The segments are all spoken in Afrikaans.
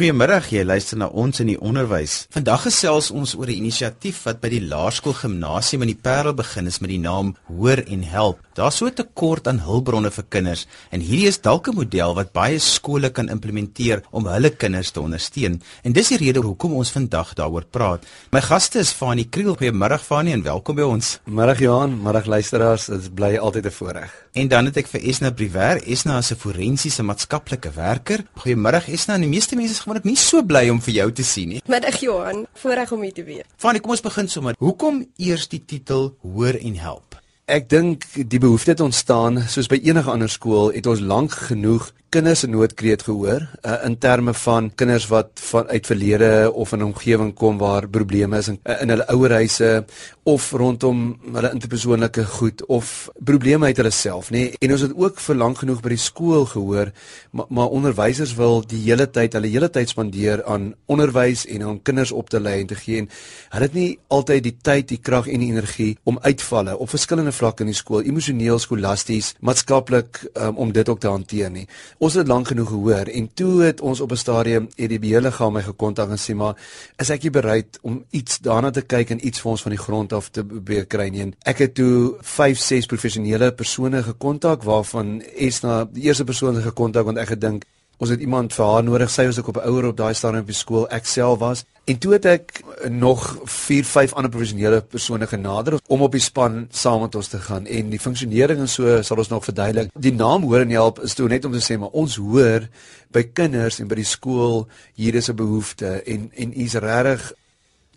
Goeiemôre, jy luister na ons in die onderwys. Vandag gesels ons oor 'n inisiatief wat by die Laerskool Gimnasium in die Parel begin is met die naam Hoor en Help. Daar's so 'n tekort aan hulpbronne vir kinders en hierdie is dalk 'n model wat baie skole kan implementeer om hulle kinders te ondersteun. En dis die rede hoekom ons vandag daaroor praat. My gaste is Fanie Kriel. Goeiemôre Fanie en welkom by ons. Middag Johan, middag luisteraars. Dit bly altyd 'n voorreg. En dan het ek vir Esna Briwer. Esna is 'n forensiese maatskaplike werker. Goeiemôre Esna. Die meeste mense is gewoonlik nie so bly om vir jou te sien nie. Middag Johan, voorreg om u te weet. Fanie, kom ons begin sommer. Hoekom eers die titel Hoor en Help? Ek dink die behoefte het ontstaan soos by enige ander skool het ons lank genoeg kinders se noodkreet gehoor uh, in terme van kinders wat van uit verlede of in 'n omgewing kom waar probleme is in, uh, in hulle ouerhuise of rondom hulle interpersoonlike goed of probleme uit hulle self nê nee? en ons het ook vir lank genoeg by die skool gehoor maar, maar onderwysers wil die hele tyd hulle hele tyd spandeer aan onderwys en om kinders op te lei en te gee en hulle het nie altyd die tyd die krag en die energie om uitvalle op verskillende vlakke in die skool emosioneel skolasties maatskaplik um, om dit ook te hanteer nie ons het lank genoeg gehoor en toe het ons op 'n stadium EDB liggaam my gekontak en sê maar is ek bereid om iets daarna te kyk en iets vir ons van die grond af te probeer kry nie. Ek het toe 5, 6 professionele persone gekontak waarvan Esna die eerste persoon gekontak want ek gedink Ons het iemand vir haar nodig. Sy was ook op 'n ouer op daai stadium op die skool. Ek self was. En toe het ek nog 4, 5 ander professionele persone genader om op die span saam met ons te gaan. En die funksionering en so sal ons nog verduidelik. Die naam hoor en help is toe net om te sê maar ons hoor by kinders en by die skool hier is 'n behoefte en en u's regtig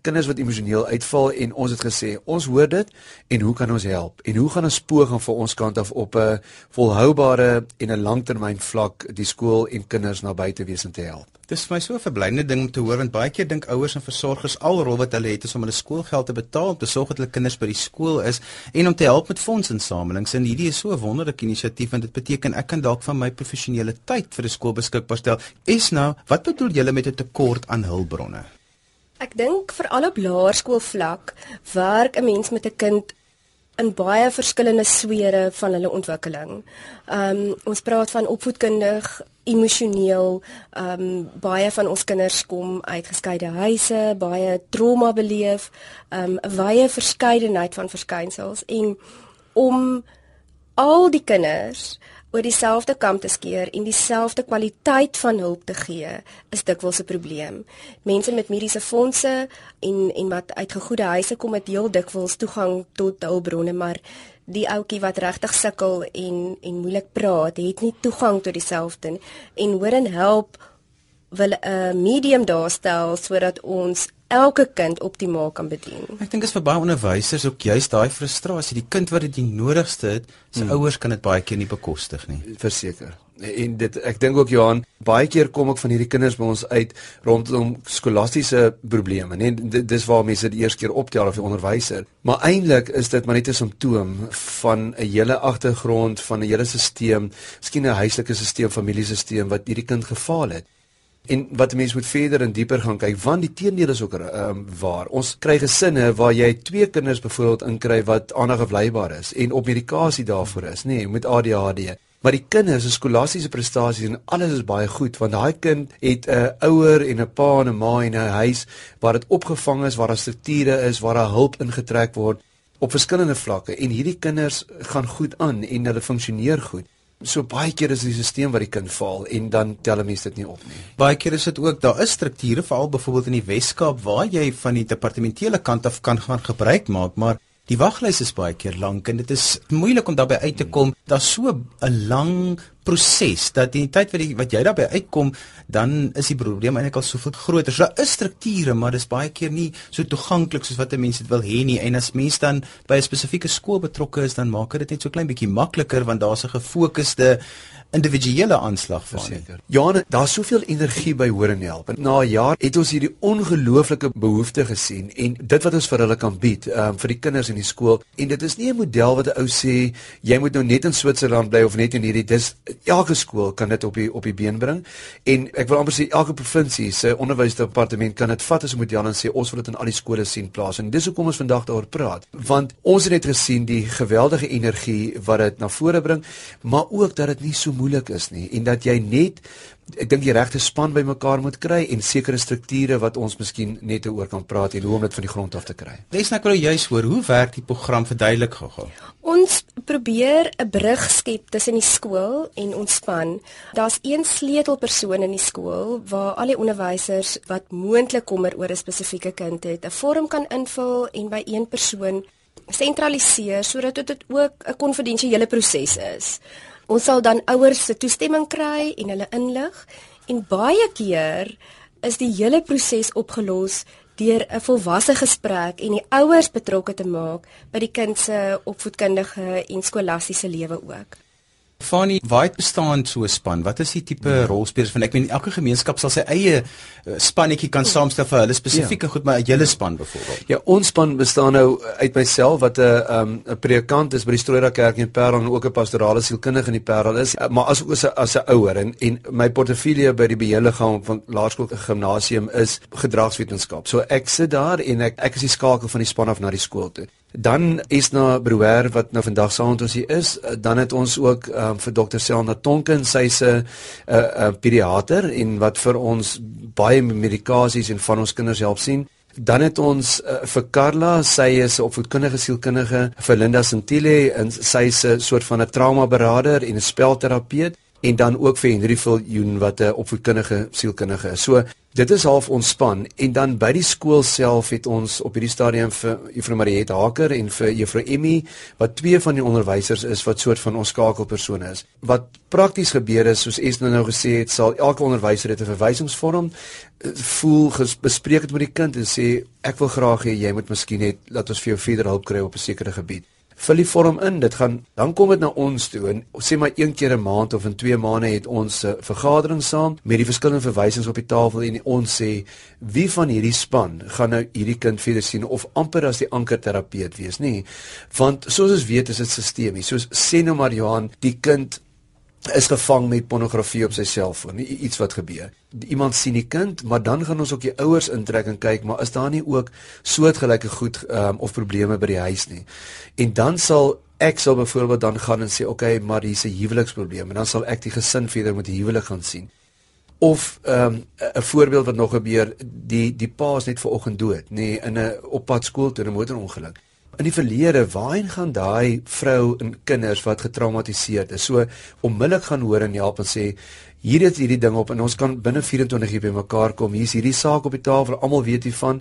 kinders wat emosioneel uitval en ons het gesê ons hoor dit en hoe kan ons help en hoe gaan ons poging vir ons kant af op 'n volhoubare en 'n langtermyn vlak die skool en kinders naby te wees en te help. Dis vir my so 'n verblydende ding om te hoor want baie keer dink ouers en versorgers al rol wat hulle het is om hulle skoolgeld te betaal om te sorg dat hulle kinders by die skool is en om te help met fondsinsamelings en hierdie is so 'n wonderlike inisiatief en dit beteken ek kan dalk van my professionele tyd vir 'n skool beskikbaar stel. Is nou, wat bedoel julle met 'n tekort aan hulpbronne? Ek dink veral op laerskoolvlak werk 'n mens met 'n kind in baie verskillende sfere van hulle ontwikkeling. Ehm um, ons praat van opvoedkundig, emosioneel, ehm um, baie van ons kinders kom uit geskeide huise, baie trauma beleef, ehm um, wye verskeidenheid van verskynsels en om al die kinders oor dieselfde kam te skeer en dieselfde kwaliteit van hulp te gee, is dikwels 'n probleem. Mense met mediese fondse en en wat uit gegoede huise kom het heel dikwels toegang tot hulpbronne, maar die ouetjie wat regtig sukkel en en moeilik praat, het nie toegang tot dieselfde en hoor en help wil 'n medium daarstel sodat ons elke kind optimaal kan bedien. Ek dink dit is vir baie onderwysers ook juist daai frustrasie, die kind wat dit die nodigste het, sy hmm. ouers kan dit baie keer nie bekostig nie. Verseker. En dit ek dink ook Johan, baie keer kom ek van hierdie kinders by ons uit rondom skolastiese probleme, nee, dis waar mense die eerste keer optel of die onderwyser. Maar eintlik is dit maar net 'n simptoom van 'n hele agtergrond van 'n hele stelsel, miskien 'n huislike stelsel, familiesisteem wat hierdie kind gefaal het. En wat mense moet verder en dieper gaan kyk, want die teendeel is ook um, waar. Ons kry gesinne waar jy twee kinders byvoorbeeld inkry wat aangewybaar is en op medikasie daarvoor is, nê, nee, met ADHD. Maar die kinders se skolastiese prestasies en alles is baie goed want daai kind het 'n ouer en 'n pa en 'n ma en 'n huis waar dit opgevang is, waar daar strukture is, waar daar hulp ingetrek word op verskillende vlakke en hierdie kinders gaan goed aan en hulle funksioneer goed. So baie keer is die stelsel wat die kind faal en dan tel mense dit nie op nie. Baie keer is dit ook daar is strukture veral byvoorbeeld in die Wes-Kaap waar jy van die departementele kant af kan gaan gebruik maak, maar die waglys is baie keer lank en dit is moeilik om daarbey uit te kom. Daar's so 'n lang proses dat in die tyd wat die, wat jy daarbey uitkom, dan is die probleem eintlik al soveel groter. So daar is strukture, maar dis baie keer nie so toeganklik soos wat mense dit wil hê nie. En as mense dan by 'n spesifieke skool betrokke is, dan maak dit net so klein bietjie makliker want daar's 'n gefokusde individuele aanslag van seker. Ja, daar's soveel energie by hoor en help. Na 'n jaar het ons hierdie ongelooflike behoefte gesien en dit wat ons vir hulle kan bied, um, vir die kinders in die skool. En dit is nie 'n model wat 'n ou sê jy moet nou net in Switserland bly of net in hierdie dis elke skool kan dit op die op die been bring. En ek wil amper sê elke provinsie se onderwysdepartement kan dit vat as 'n model en sê ons wil dit in al die skole sien plaas. En dis hoekom ons vandag daaroor praat. Want ons het net gesien die geweldige energie wat dit na vore bring, maar ook dat dit nie so moeilik is nie en dat jy net ek dink die regte span bymekaar moet kry en sekere strukture wat ons miskien net oor kan praat en hoe om dit van die grond af te kry. Lesna ek wil juist hoor hoe werk die program verduidelik gou-gou. Ons probeer 'n brug skep tussen die skool en ons span. Daar's een sleutelpersoon in die skool waar al die onderwysers wat moontlik kommer oor 'n spesifieke kind het, 'n vorm kan invul en by een persoon sentraliseer sodat dit ook 'n konfidensiële proses is. Ons sal dan ouers se toestemming kry en hulle inlig en baie keer is die hele proses opgelos deur 'n volwasse gesprek en die ouers betrokke te maak by die kind se opvoedkundige en skolastiese lewe ook. Fanny, wat bestaan so 'n span? Wat is die tipe ja. rolspelers van ek meen elke gemeenskap sal sy eie uh, spannetjie kan saamstel vir hulle spesifieke ja. goed, maar 'n hele span byvoorbeeld. Ja, ons span bestaan nou uit myself wat 'n um, 'n predikant is by die Strooira Kerk in Parel en ook 'n pastorale sielkundige in die Parel is, uh, maar as ook as 'n as 'n ouer en en my portefeulje by die beheerliggaam van laerskool gimnasium is gedragswetenskap. So ek sit daar en ek ek is die skakel van die span af na die skool toe. Dan is na Brouwer wat nou vandag saam met ons hier is. Eh, dan het ons ook um, vir Dr. Selna Tonken, sy's 'n 'n 'n pediater en wat vir ons baie medikasies en van ons kinders help sien. Dan het ons uh, vir Carla, sy is 'n opvoedkundige sielkundige, vir Linda Santile en sy's 'n soort van 'n trauma beraader en 'n spelterapeut en dan ook vir Henry Viljoen wat 'n opvoedkundige sielkundige is. So dit is half ontspan en dan by die skool self het ons op hierdie stadium vir Juffrou Mariet Haker en vir Juffrou Emmy wat twee van die onderwysers is wat soort van ons skakelpersone is. Wat prakties gebeur is soos Esna nou gesê het, sal elke onderwyser dit 'n verwysingsvorm eh, voel bespreek dit met die kind en sê ek wil graag hê jy moet miskien net laat ons vir jou verder hulp kry op 'n sekere gebied vul die vorm in. Dit gaan dan kom dit na ons toe en sê maar een keer 'n maand of in 2 maande het ons 'n uh, vergadering saam met die verskillende verwysings op die tafel en ons sê wie van hierdie span gaan nou hierdie kind verder sien of amper as die ankerterapeut wees, nê? Want soos ons weet is dit sistemies. Soos sê nou maar Johan, die kind is gevang met pornografie op sy selfoon, iets wat gebeur. Iemand sien die kind, maar dan gaan ons ook die ouers intrek en kyk, maar is daar nie ook soortgelyke goed um, of probleme by die huis nie? En dan sal ek sal byvoorbeeld dan gaan en sê, "Oké, okay, maar hier's 'n huweliksprobleem." En dan sal ek die gesin verder met die huwelik gaan sien. Of ehm, 'n um, voorbeeld wat nog gebeur, die die pa is net vanoggend dood, nê, nee, in 'n oppad skool toe 'n motorongeluk in die verlede waarheen gaan daai vrou en kinders wat getraumatiseerd is so onmiddellik gaan hoor en help en sê hier is hierdie ding op en ons kan binne 24 uur bymekaar kom. Hier's hierdie saak op die tafel. Almal weet hiervan.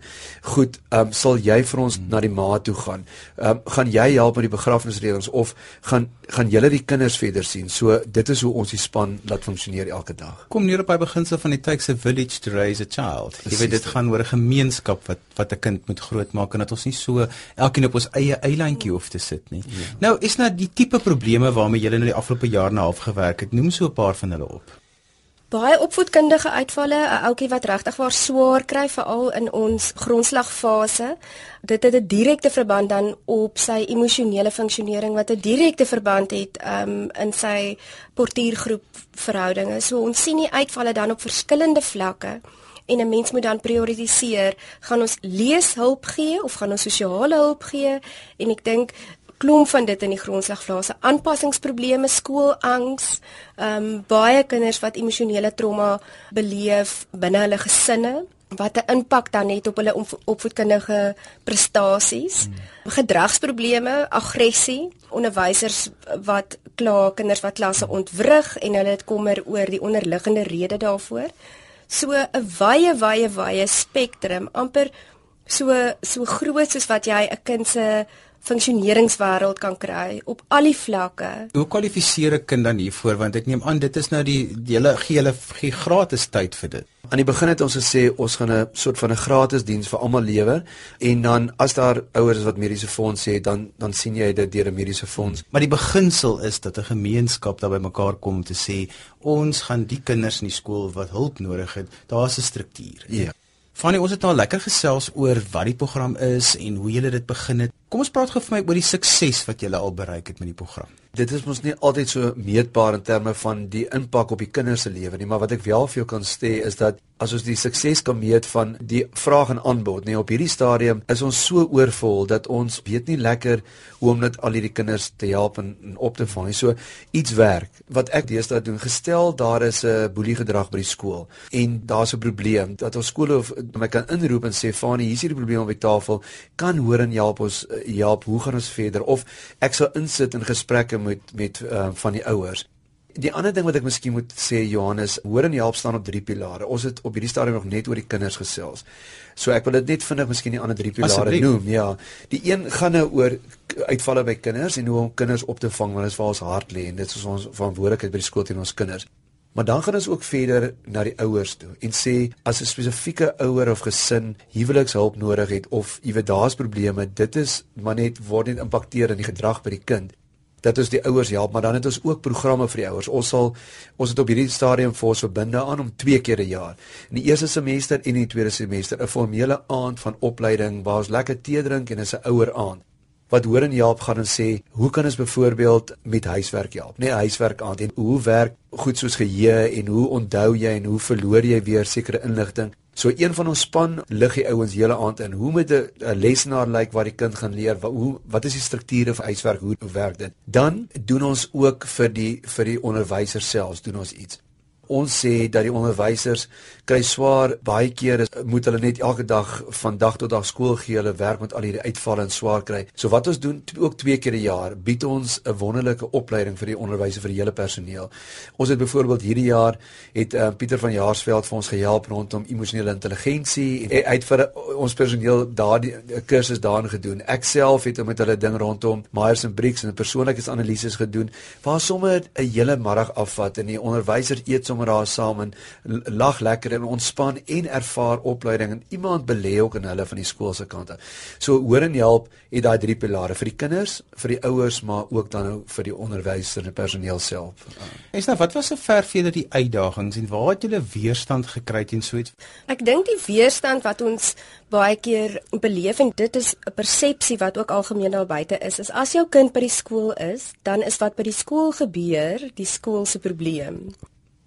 Goed, ehm um, sal jy vir ons na die ma toe gaan? Ehm um, gaan jy help met die begrafnisreëlings of gaan gaan julle die kinders verder sien? So dit is hoe ons die span laat funksioneer elke dag. Kom neer op by beginsel van die takes a village to raise a child. Precies, jy weet dit gaan oor 'n gemeenskap wat wat 'n kind moet grootmaak en dat ons nie so elkeen op ons eie eilandjie hoef te sit nie. Ja. Nou is nou die tipe probleme waarmee julle in die afgelope jaar na half gewerk het. Noem so 'n paar van hulle op baie opvoedkundige uitvalle, 'n ouetjie wat regtig waar swaar kry veral in ons grondslagfase. Dit het 'n direkte verband dan op sy emosionele funksionering wat 'n direkte verband het um, in sy portuïergroep verhoudinge. So ons sien die uitvalle dan op verskillende vlakke en 'n mens moet dan prioritiseer, gaan ons leeshulp gee of gaan ons sosiale hulp gee? En ek dink klomp van dit in die grondslagfase aanpassingsprobleme skoolangs ehm um, baie kinders wat emosionele trauma beleef binne hulle gesinne wat 'n impak dan het op hulle opvoedkundige prestasies. Hmm. gedragsprobleme aggressie onderwysers wat kla kinders wat klasse ontwrig en hulle het kommer oor die onderliggende rede daarvoor. So 'n wye wye wye spektrum amper so so groot soos wat jy 'n kind se funksioneringswêreld kan kry op al die vlakke. Hoe kwalifiseer 'n kind dan hiervoor want ek neem aan dit is nou die hele gele gratis tyd vir dit. Aan die begin het ons gesê ons gaan 'n soort van 'n gratis diens vir almal lewer en dan as daar ouers wat mediese fonds het dan dan sien jy dit deur 'n mediese fonds. Maar die beginsel is dat 'n gemeenskap daar bymekaar kom om te sê ons gaan die kinders in die skool wat hulp nodig het, daar's 'n struktuur. Ja. Fanny, ons het al lekker gesels oor wat die program is en hoe julle dit begin het. Kom ons praat gou vir my oor die sukses wat julle al bereik het met die program. Dit is mos nie altyd so meetbaar in terme van die impak op die kinders se lewe nie, maar wat ek wel vir jou kan sê is dat as ons die sukses kan meet van die vraag en aanbod, nee, op hierdie stadium is ons so oorvol dat ons weet nie lekker hoe om net al hierdie kinders te help en, en op te vang nie. So iets werk. Wat ek deesdae doen, gestel daar is 'n boelie gedrag by die skool en daar's 'n probleem dat ons skole of my kan inroep en sê, "Fanie, hier is hierdie probleem op die tafel. Kan hoor en help ons help. Hoe gaan ons verder?" Of ek sal insit in gesprekke met met uh, van die ouers. Die ander ding wat ek miskien moet sê Johannes, hoor en help staan op drie pilare. Ons het op hierdie stadium nog net oor die kinders gesels. So ek wil dit net vinnig miskien die ander drie pilare noem. Ja. Die een gaan nou oor uitvalle by kinders en hoe om kinders op te vang want dit is waar ons hart lê en dit is ons verantwoordelikheid by die skool teen ons kinders. Maar dan gaan ons ook verder na die ouers toe en sê as 'n spesifieke ouer of gesin huwelikshulp nodig het of weet daar's probleme, dit is maar net word net impakteer in die gedrag by die kind dat ons die ouers help, maar dan het ons ook programme vir die ouers. Ons sal ons het op hierdie stadium vir ons verbinde aan om twee keer 'n jaar. In die eerste semester en in die tweede semester 'n formele aand van opleiding waar ons lekker tee drink en 'n ouer aand wat hoor en help gaan en sê, hoe kan ons byvoorbeeld met huiswerk help? Nee, huiswerk aan en hoe werk goed soos geheue en hoe onthou jy en hoe verloor jy weer sekere inligting? So een van ons span lig die ouens hele aand in. Hoe moet 'n lesenaar lyk like waar die kind gaan leer? Wat hoe wat is die strukture vir huiswerk? Hoe werk dit? Dan doen ons ook vir die vir die onderwysers self doen ons iets ons sê dat die onderwysers kry swaar baie keer moet hulle net elke dag van dag tot dag skool gee hulle werk met al hierdie uitvalle en swaar kry. So wat ons doen ook twee keer 'n jaar bied ons 'n wonderlike opleiding vir die onderwysers vir die hele personeel. Ons het byvoorbeeld hierdie jaar het uh, Pieter van Jaarsveld vir ons gehelp rondom emosionele intelligensie en hy het vir ons personeel daardie kursus daarin gedoen. Ek self het met hulle ding rondom Myers and Briggs en persoonlikheidsanalises gedoen waar sommer 'n hele middag afvat en die onderwysers eet sommer daar saam en lag lekker en ontspan en ervaar opleiding en iemand belê ook in hulle van die skool se kante. So hoor en help het daai drie pilare vir die kinders, vir die ouers, maar ook dan nou vir die onderwysers en personeel self. Is nou wat was so ver verder die uitdagings en waar het julle weerstand gekry teen so iets? Ek dink die weerstand wat ons baie keer beleef en dit is 'n persepsie wat ook algemeen daar buite is, is as jou kind by die skool is, dan is wat by die skool gebeur, die skool se probleem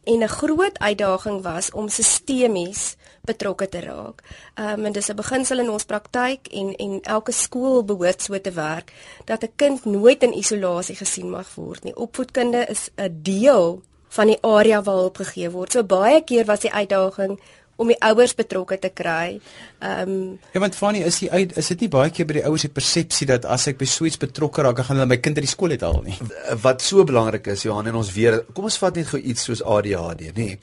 en 'n groot uitdaging was om sistemies betrokke te raak. Ehm um, en dis 'n beginsel in ons praktyk en en elke skool behoort so te werk dat 'n kind nooit in isolasie gesien mag word nie. Opvoedkunde is 'n deel van die area waar hulp gegee word. So baie keer was die uitdaging om die ouers betrokke te kry. Ehm um, Ja, want Fanny, is die uit is dit nie baie keer by die ouers die persepsie dat as ek by so iets betrokke raak, gaan hulle my kind uit die skool uithaal nie. Wat so belangrik is, Johan, en ons weet, kom ons vat net gou iets soos ADHD, nê. Nee.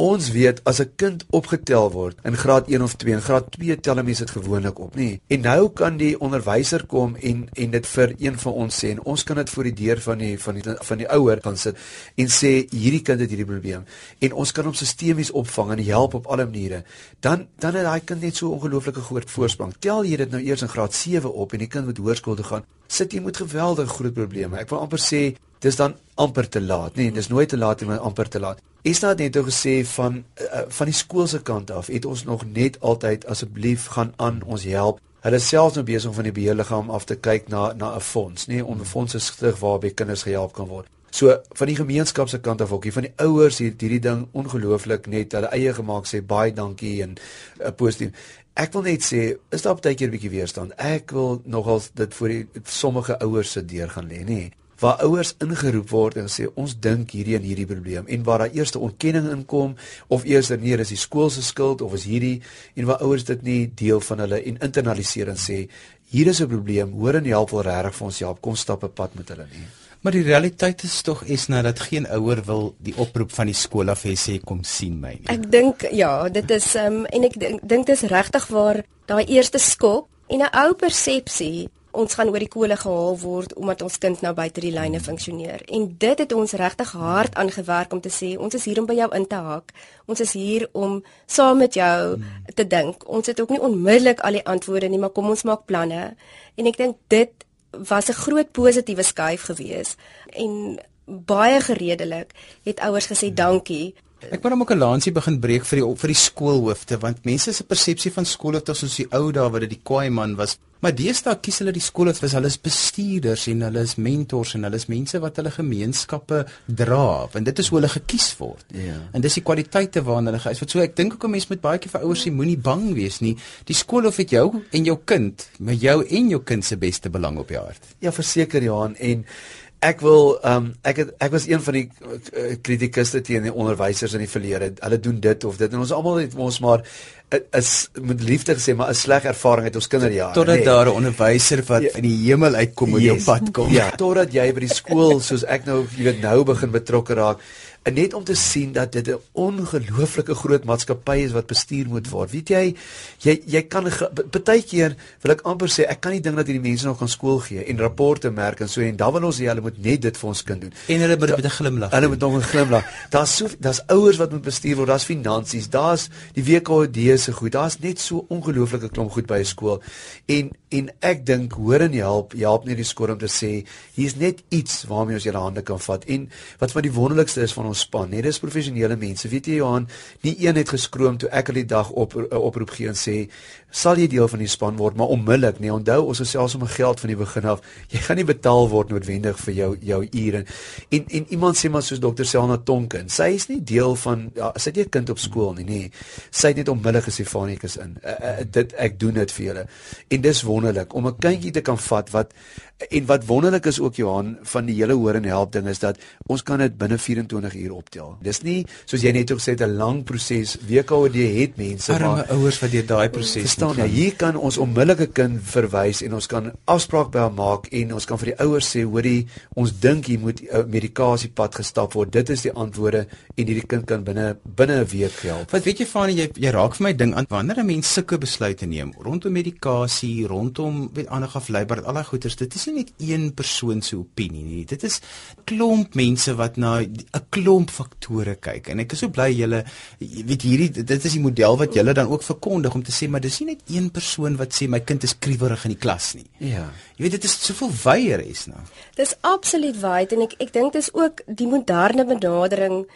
Ons weet as 'n kind opgetel word in graad 1 of 2, in graad 2 tel hulle mense dit gewoonlik op, nê. Nee. En nou kan die onderwyser kom en en dit vir een van ons sê en ons kan dit voor die deur van die van die van die ouer gaan sit en sê hierdie kind het hierdie probleem en ons kan hom sistemies opvang en help op alle alle maniere, dan dan het daai kind net so ongelooflike groot voorsprong. Tel jy dit nou eers in graad 7 op en die kind moet hoërskool toe gaan, sit jy met geweldige groot probleme. Ek wil amper sê dis dan amper te laat. Nee, dis nooit te laat nie, maar amper te laat. Is dit net nou gesê van uh, van die skool se kant af, het ons nog net altyd asseblief gaan aan ons help. Hulle selfs nou besig om van die beheerliggaam af te kyk na na 'n fonds, nê, nee, om 'n fonds te stig waarby kinders gehelp kan word. So van die gemeenskap se kant af ook, van die ouers het hierdie ding ongelooflik net hulle eie gemaak sê baie dankie en uh, positief. Ek wil net sê, is daar baie keer 'n bietjie weerstand. Ek wil nogal dit vir die sommige ouers se deur gaan lê, nê. Waar ouers ingeroep word en sê ons dink hierdie en hierdie probleem en waar daar eerste ontkenning inkom of eers nee, dis die skool se skuld of is hierdie en waar ouers dit nie deel van hulle en internaliseer en sê hier is 'n probleem, hoor en help wil regtig vir ons help, kom stap 'n pad met hulle nie. Maar die realiteit is tog is nou dat geen ouer wil die oproep van die skool af hê sê kom sien my nie. Ek dink ja, dit is um, en ek dink dink dit is regtig waar daai eerste skok en 'n ou persepsie ons gaan oor die kole gehaal word omdat ons kind nou buite die lyne funksioneer. En dit het ons regtig hard aangewerk om te sê ons is hier om by jou in te haak. Ons is hier om saam met jou te dink. Ons het ook nie onmiddellik al die antwoorde nie, maar kom ons maak planne. En ek dink dit was 'n groot positiewe skuif gewees en baie gereedelik het ouers gesê dankie Ek wou net 'n lansie begin breek vir die vir die skoolhoofde want mense se persepsie van skoolhoofde soos die ou dae wat dit die kwaai man was Maar deesdae kies hulle die skole vir hulle is bestuurders en hulle is mentors en hulle is mense wat hulle gemeenskappe dra want dit is hoe hulle gekies word. Ja. En dis die kwaliteite waarna hulle geëis word. So ek dink ook 'n mens moet baie keer vir ouers sê moenie bang wees nie. Die skool of dit jou en jou kind, met jou en jou kind se beste belang op jou hart. Ja, verseker Johan en Ek wil ehm um, ek het ek was een van die uh, kritikuste teen die onderwysers in die verlede. Hulle doen dit of dit en ons almal het ons maar is met liefde gesê maar 'n sleg ervaring uit ons kinderjare. Totdat nee. daar 'n onderwyser wat ja. in die hemel uitkom en yes. jou pad kom. Ja, totdat jy by die skool soos ek nou jy weet nou begin betrokke raak en net om te sien dat dit 'n ongelooflike groot maatskappy is wat bestuur moet word. Weet jy, jy jy kan baie keer wil ek amper sê ek kan nie dink dat hierdie mense nog kan skool gee en rapporte merk en so en dan wil ons hê hulle moet net dit vir ons kind doen. En hulle moet met 'n glimlag. Hulle moet nog 'n glimlag. Daar's so daar's ouers wat moet bestuur word, daar's finansies, daar's die WKD se goed. Daar's net so ongelooflike klomp goed by 'n skool. En en ek dink hoor en help, help net die skool om te sê hier's net iets waarmee ons julle hande kan vat. En wat van die wonderlikste is van ons span, net dis professionele mense. Weet jy Johan, nie een het geskroom toe ek al die dag op uh, oproep gee en sê sal jy deel van die span word, maar onmiddellik, nee, onthou ons is selfs om geld van die begin af. Jy gaan nie betaal word noodwendig vir jou jou ure. En en iemand sê maar soos dokter Selna Tonkin, sy is nie deel van ja, sy het nie 'n kind op skool nie, nee. Sy het net onmiddellik gesê Fanie is in. Uh, uh, dit ek doen dit vir julle. En dis wonderlik om 'n kindjie te kan vat wat en wat wonderlik is ook Johan van die hele hoor en help ding is dat ons kan dit binne 24 uur optel. Dis nie soos jy net ook sê 'n lang proses. WKOD het mense maar ouers wat deur daai proses verstaan. Ja, hier kan ons onmiddellike kind verwys en ons kan afspraak by hom maak en ons kan vir die ouers sê hoorie ons dink jy moet 'n uh, medikasiepad gestap word. Dit is die antwoorde en hierdie kind kan binne binne 'n week help. Wat weet jy van jy jy raak vir my ding aan wanneer 'n mens sulke besluite neem rondom medikasie, rondom weet ander afleibaar al daai goeters. Dit is nie net een persoon se opinie nie. Dit is klomp mense wat na 'n klomp faktore kyk. En ek is so bly julle weet hierdie dit is die model wat julle dan ook verkondig om te sê maar dis nie net een persoon wat sê my kind is kriwerig in die klas nie. Ja. Jy weet dit is soveel wyeer is nou. Dis absoluut wyd en ek ek dink dis ook die moderne benadering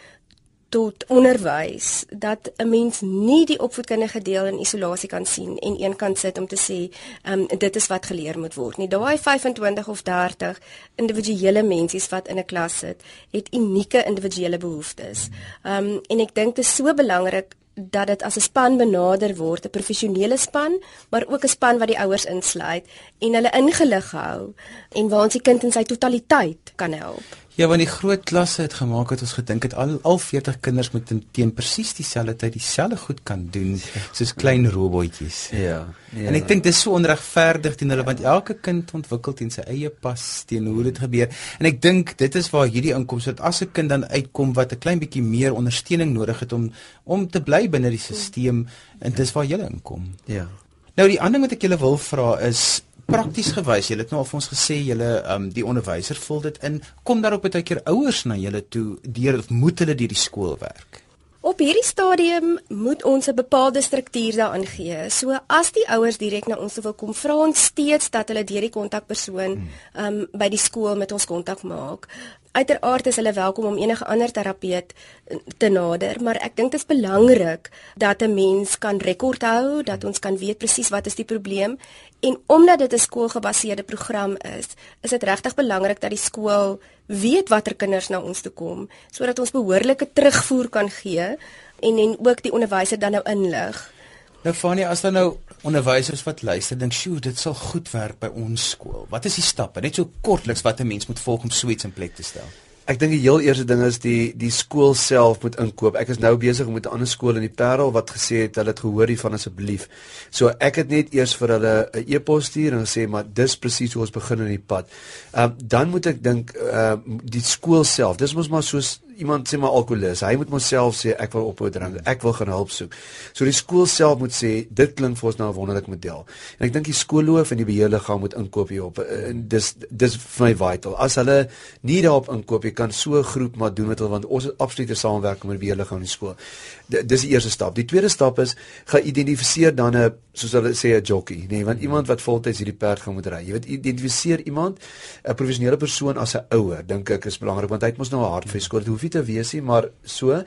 tot onderwys dat 'n mens nie die opvoedkundige deel in isolasie kan sien en een kan sit om te sê um, dit is wat geleer moet word nie. Daai 25 of 30 individuele mensies wat in 'n klas sit, het unieke individuele behoeftes. Um en ek dink dit is so belangrik dat dit as 'n span benader word, 'n professionele span, maar ook 'n span wat die ouers insluit en hulle ingelig hou en waar ons die kind in sy totaliteit kan help. Ja, want die groot klasse het gemaak het ons gedink het al al 40 kinders moet teen presies dieselfde tyd dieselfde goed kan doen soos klein robotjies. Ja. ja. En ek dink dit is so onregverdig teen hulle want elke kind ontwikkel teen sy eie pas teen hoe dit gebeur. En ek dink dit is waar hierdie inkomste dat as 'n kind dan uitkom wat 'n klein bietjie meer ondersteuning nodig het om om te bly binne die stelsel en dis waar jy inkom. Ja. Nou die ander ding wat ek julle wil vra is prakties gewys. Julle het nou al vir ons gesê julle ehm um, die onderwyser vul dit in. Kom daar ook baie keer ouers na julle toe deur of moet hulle deur die skool werk? Op hierdie stadium moet ons 'n bepaalde struktuur daaraan gee. So as die ouers direk na ons wil kom, vra ons steeds dat hulle deur die kontakpersoon hmm. ehm um, by die skool met ons kontak maak. Uiteraard is hulle welkom om enige ander terapeut te nader, maar ek dink dit is belangrik dat 'n mens kan rekord hou, dat ons kan weet presies wat is die probleem en omdat dit 'n skoolgebaseerde program is, is dit regtig belangrik dat die skool weet watter kinders na ons toe kom sodat ons behoorlike terugvoer kan gee en en ook die onderwyser dan nou inlig. Nou Fanie, as dan nou onderwysers wat luister dink, "Sjoe, dit sal goed werk by ons skool." Wat is die stappe? Net so kortliks wat 'n mens moet volg om so iets in plek te stel. Ek dink die heel eerste ding is die die skool self moet inkoop. Ek is nou besig met 'n ander skool in die Parel wat gesê het hulle het gehoor hiervan asseblief. So ek het net eers vir hulle 'n e-pos stuur en gesê maar dis presies hoe ons begin in die pad. Ehm uh, dan moet ek dink ehm uh, die skool self. Dis mos maar soos iemand sê maar alkolikus. Hy moet homself sê ek wil ophou drink. Ek wil gaan hulp soek. So die skool self moet sê dit klink vir ons nou 'n wonderlike model. En ek dink die skoolloof en die beheerliggaam moet inkoop hierop. En dis dis vir my vital. As hulle nie daarop inkoop, jy kan so 'n groep maar doen wat hulle want ons het absolute samewerking met die beheerliggaam in die skool. Dis die eerste stap. Die tweede stap is geïdentifiseer dan 'n soos hulle sê 'n jockey, nê, nee, want iemand wat voltyds hierdie perd gaan moet ry. Jy weet identifiseer iemand 'n professionele persoon as 'n ouer, dink ek is belangrik want hy het mos nou 'n hart vir skool. Dit hoef nie te wees nie, maar so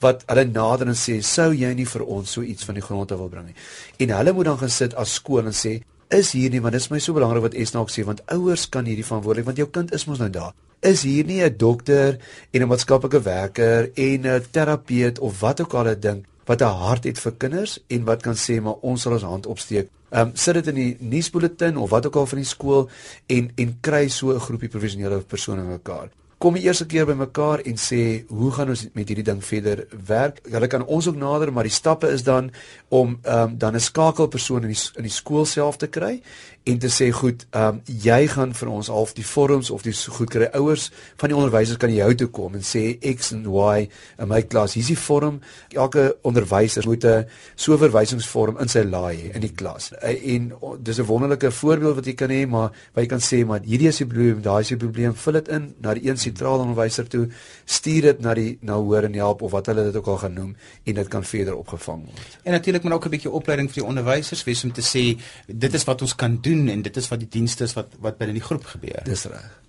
wat hulle nader en sê, "Sou jy nie vir ons so iets van die grond af wil bring nie?" En hulle moet dan gaan sit as skool en sê, "Is hier nie, want dit is my so belangrik wat Esna ook sê, want ouers kan hierdie verantwoordelik want jou kind is mos nou daar." Is hier nie 'n dokter en 'n maatskaplike werker en 'n terapeut of wat ook al 'n ding wat 'n hart het vir kinders en wat kan sê maar ons sal ons hand opsteek. Ehm um, sit dit in die nuusbulletin of wat ook al van die skool en en kry so 'n groepie professionele persone mekaar kom die eerste keer bymekaar en sê hoe gaan ons met hierdie ding verder werk? Hulle kan ons ook nader, maar die stappe is dan om ehm um, dan 'n skakelpersoon in die in die skool self te kry en te sê goed, ehm um, jy gaan vir ons half die vorms of die goed kry. Ouers van die onderwysers kan jou toe kom en sê X en Y in my klas. Hier's die vorm. Elke onderwyser moet 'n so verwysingsvorm in sy laai hê in die klas. En dis 'n wonderlike voorbeeld wat jy kan hê, maar jy kan sê maar hierdie is die probleem, daai is die probleem. Vul dit in na die een sentrale onderwyser toe, stuur dit na die na hoor en help of wat hulle dit ook al gaan noem en dit kan verder opgevang word. En natuurlik moet ook 'n bietjie opleiding vir die onderwysers wees om te sê dit is wat ons kan doen en dit is wat die dienste is wat wat binne die groep gebeur. Dis reg.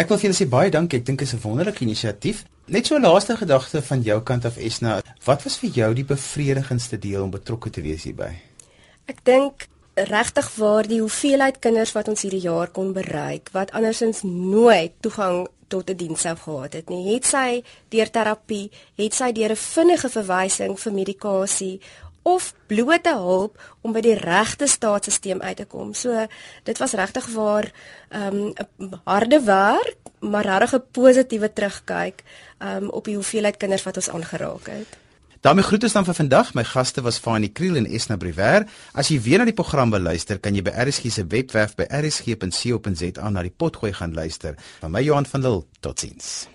Ek wil vir julle sê baie dankie. Ek dink dit is 'n wonderlike inisiatief. Net so 'n laaste gedagte van jou kant af Esna. Wat was vir jou die bevredigendste deel om betrokke te wees hierby? Ek dink regtig waar die hoeveelheid kinders wat ons hierdie jaar kon bereik wat andersins nooit toegang tot 'n diens sou gehad het nie. Het sy deur terapie, het sy deur 'n vinnige verwysing vir medikasie of blote hulp om by die regte staatsstelsel uit te kom. So dit was regtig waar ehm, 'n um, harde werk, maar regtig 'n positiewe terugkyk um, op die hoeveelheid kinders wat ons aangeraak het. daarmee groet ons dan vir vandag. My gaste was Fanie Kriel en Esna Briwer. As jy weer na die program wil luister, kan jy by RSG se webwerf by rsg.co.za na die potgooi gaan luister. Van my Johan van Lille. Totsiens.